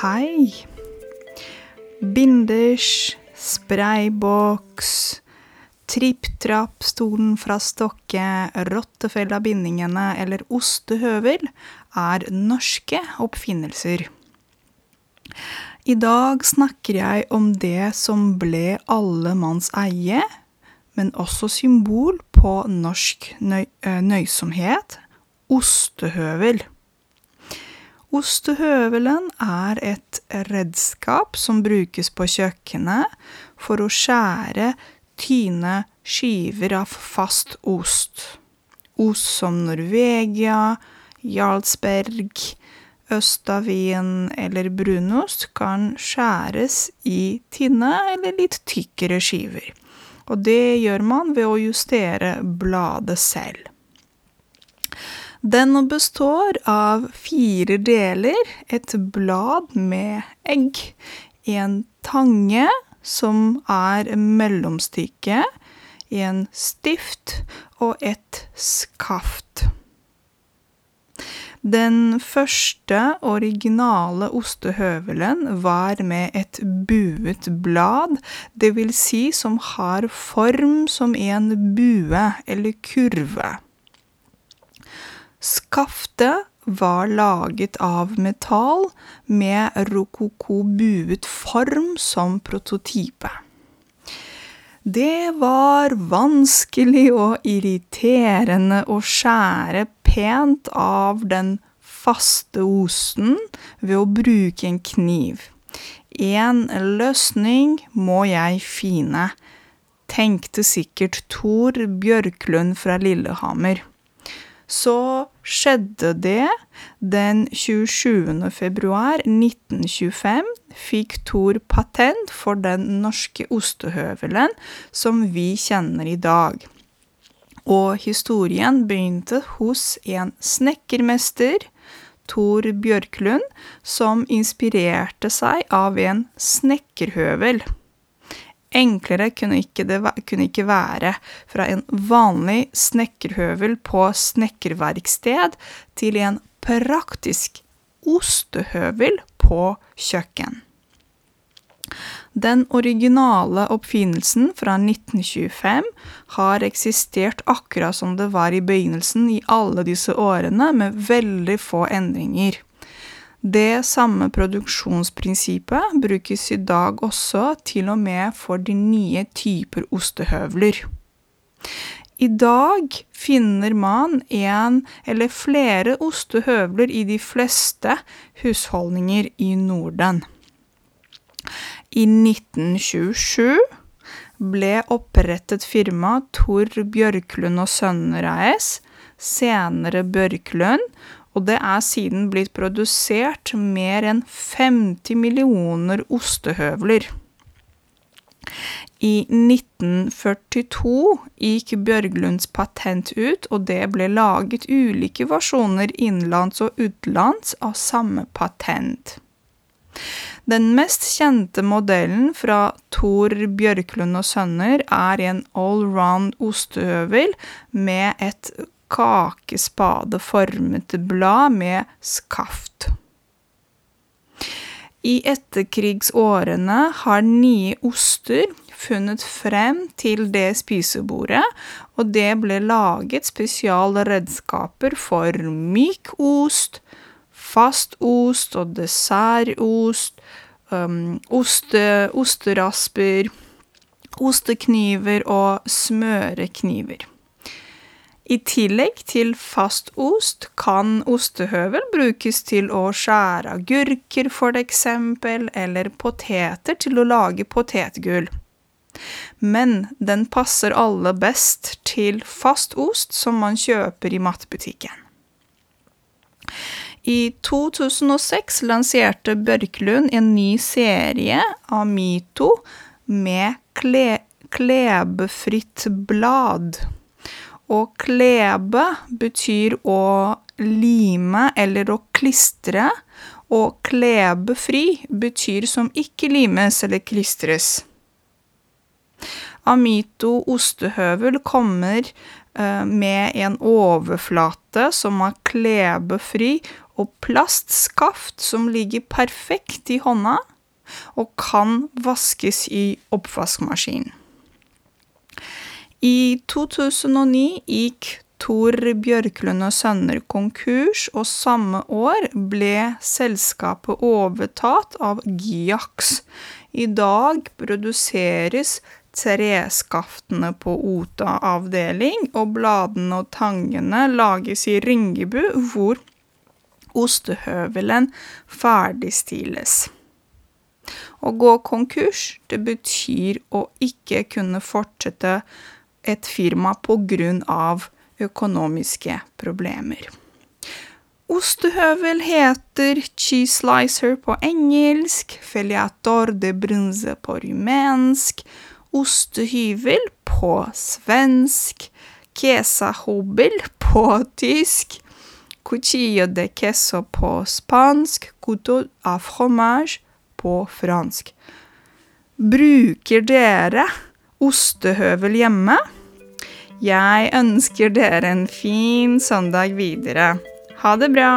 hei. Binders, sprayboks, tripp-trapp, stolen fra Stokke, rottefella-bindingene eller ostehøvel er norske oppfinnelser. I dag snakker jeg om det som ble alle manns eie, men også symbol på norsk nøy nøysomhet ostehøvel. Ostehøvelen er et redskap som brukes på kjøkkenet for å skjære tyne skiver av fast ost. Ost som Norvegia, Jarlsberg, Østavien eller brunost kan skjæres i tynne eller litt tykkere skiver, og det gjør man ved å justere bladet selv. Den består av fire deler, et blad med egg, en tange som er mellomstykket, en stift og et skaft. Den første originale ostehøvelen var med et buet blad, det vil si som har form som en bue eller kurve. Skaftet var laget av metall med rokoko-buet form som prototype. Det var vanskelig og irriterende å skjære pent av den faste osten ved å bruke en kniv. En løsning må jeg finne, tenkte sikkert Tor Bjørklund fra Lillehammer så skjedde det den 27. februar 1925 fikk Thor patent for den norske ostehøvelen som vi kjenner i dag. Og historien begynte hos en snekkermester, Thor Bjørklund, som inspirerte seg av en snekkerhøvel. Enklere kunne ikke det kunne ikke være fra en vanlig snekkerhøvel på snekkerverksted til en praktisk ostehøvel på kjøkken. Den originale oppfinnelsen fra 1925 har eksistert akkurat som det var i begynnelsen i alle disse årene, med veldig få endringer. Det samme produksjonsprinsippet brukes i dag også til og med for de nye typer ostehøvler. I dag finner man en eller flere ostehøvler i de fleste husholdninger i Norden. I 1927 ble opprettet firma Tor Bjørklund og Sønner AS, senere Bjørklund, og det er siden blitt produsert mer enn 50 millioner ostehøvler. I 1942 gikk Bjørglunds patent ut, og det ble laget ulike versjoner innenlands og utenlands av samme patent. Den mest kjente modellen fra Tor Bjørklund og Sønner er en allround ostehøvel med et kakespadeformet blad med skaft. I etterkrigsårene har nye oster funnet frem til det spisebordet, og det ble laget spesialredskaper for myk ost, fast ost og dessertost, um, oste, osterasper, ostekniver og smørekniver. I tillegg til fast ost kan ostehøvel brukes til å skjære agurker, for eksempel, eller poteter til å lage potetgull. Men den passer aller best til fast ost som man kjøper i matbutikken. I 2006 lanserte Børklund en ny serie av Mito med kle klebefritt blad. Og klebe betyr å lime eller å klistre, og klebefri betyr som ikke limes eller klistres. Amito ostehøvel kommer med en overflate som er klebefri og plastskaft som ligger perfekt i hånda og kan vaskes i oppvaskmaskin. I 2009 gikk Tor Bjørklund og Sønner konkurs, og samme år ble selskapet overtatt av Giax. I dag produseres treskaftene på Ota avdeling, og bladene og tangene lages i Ringebu, hvor ostehøvelen ferdigstiles. Å gå konkurs, det betyr å ikke kunne fortsette et firma av økonomiske problemer. Ostehøvel heter cheese slicer på engelsk, feliator de brunze på rumensk, ostehyvel på svensk, quesahobel på tysk, cuchillo de queso på spansk, couteau à fromage på fransk. Bruker dere ostehøvel hjemme? Jeg ønsker dere en fin søndag videre. Ha det bra!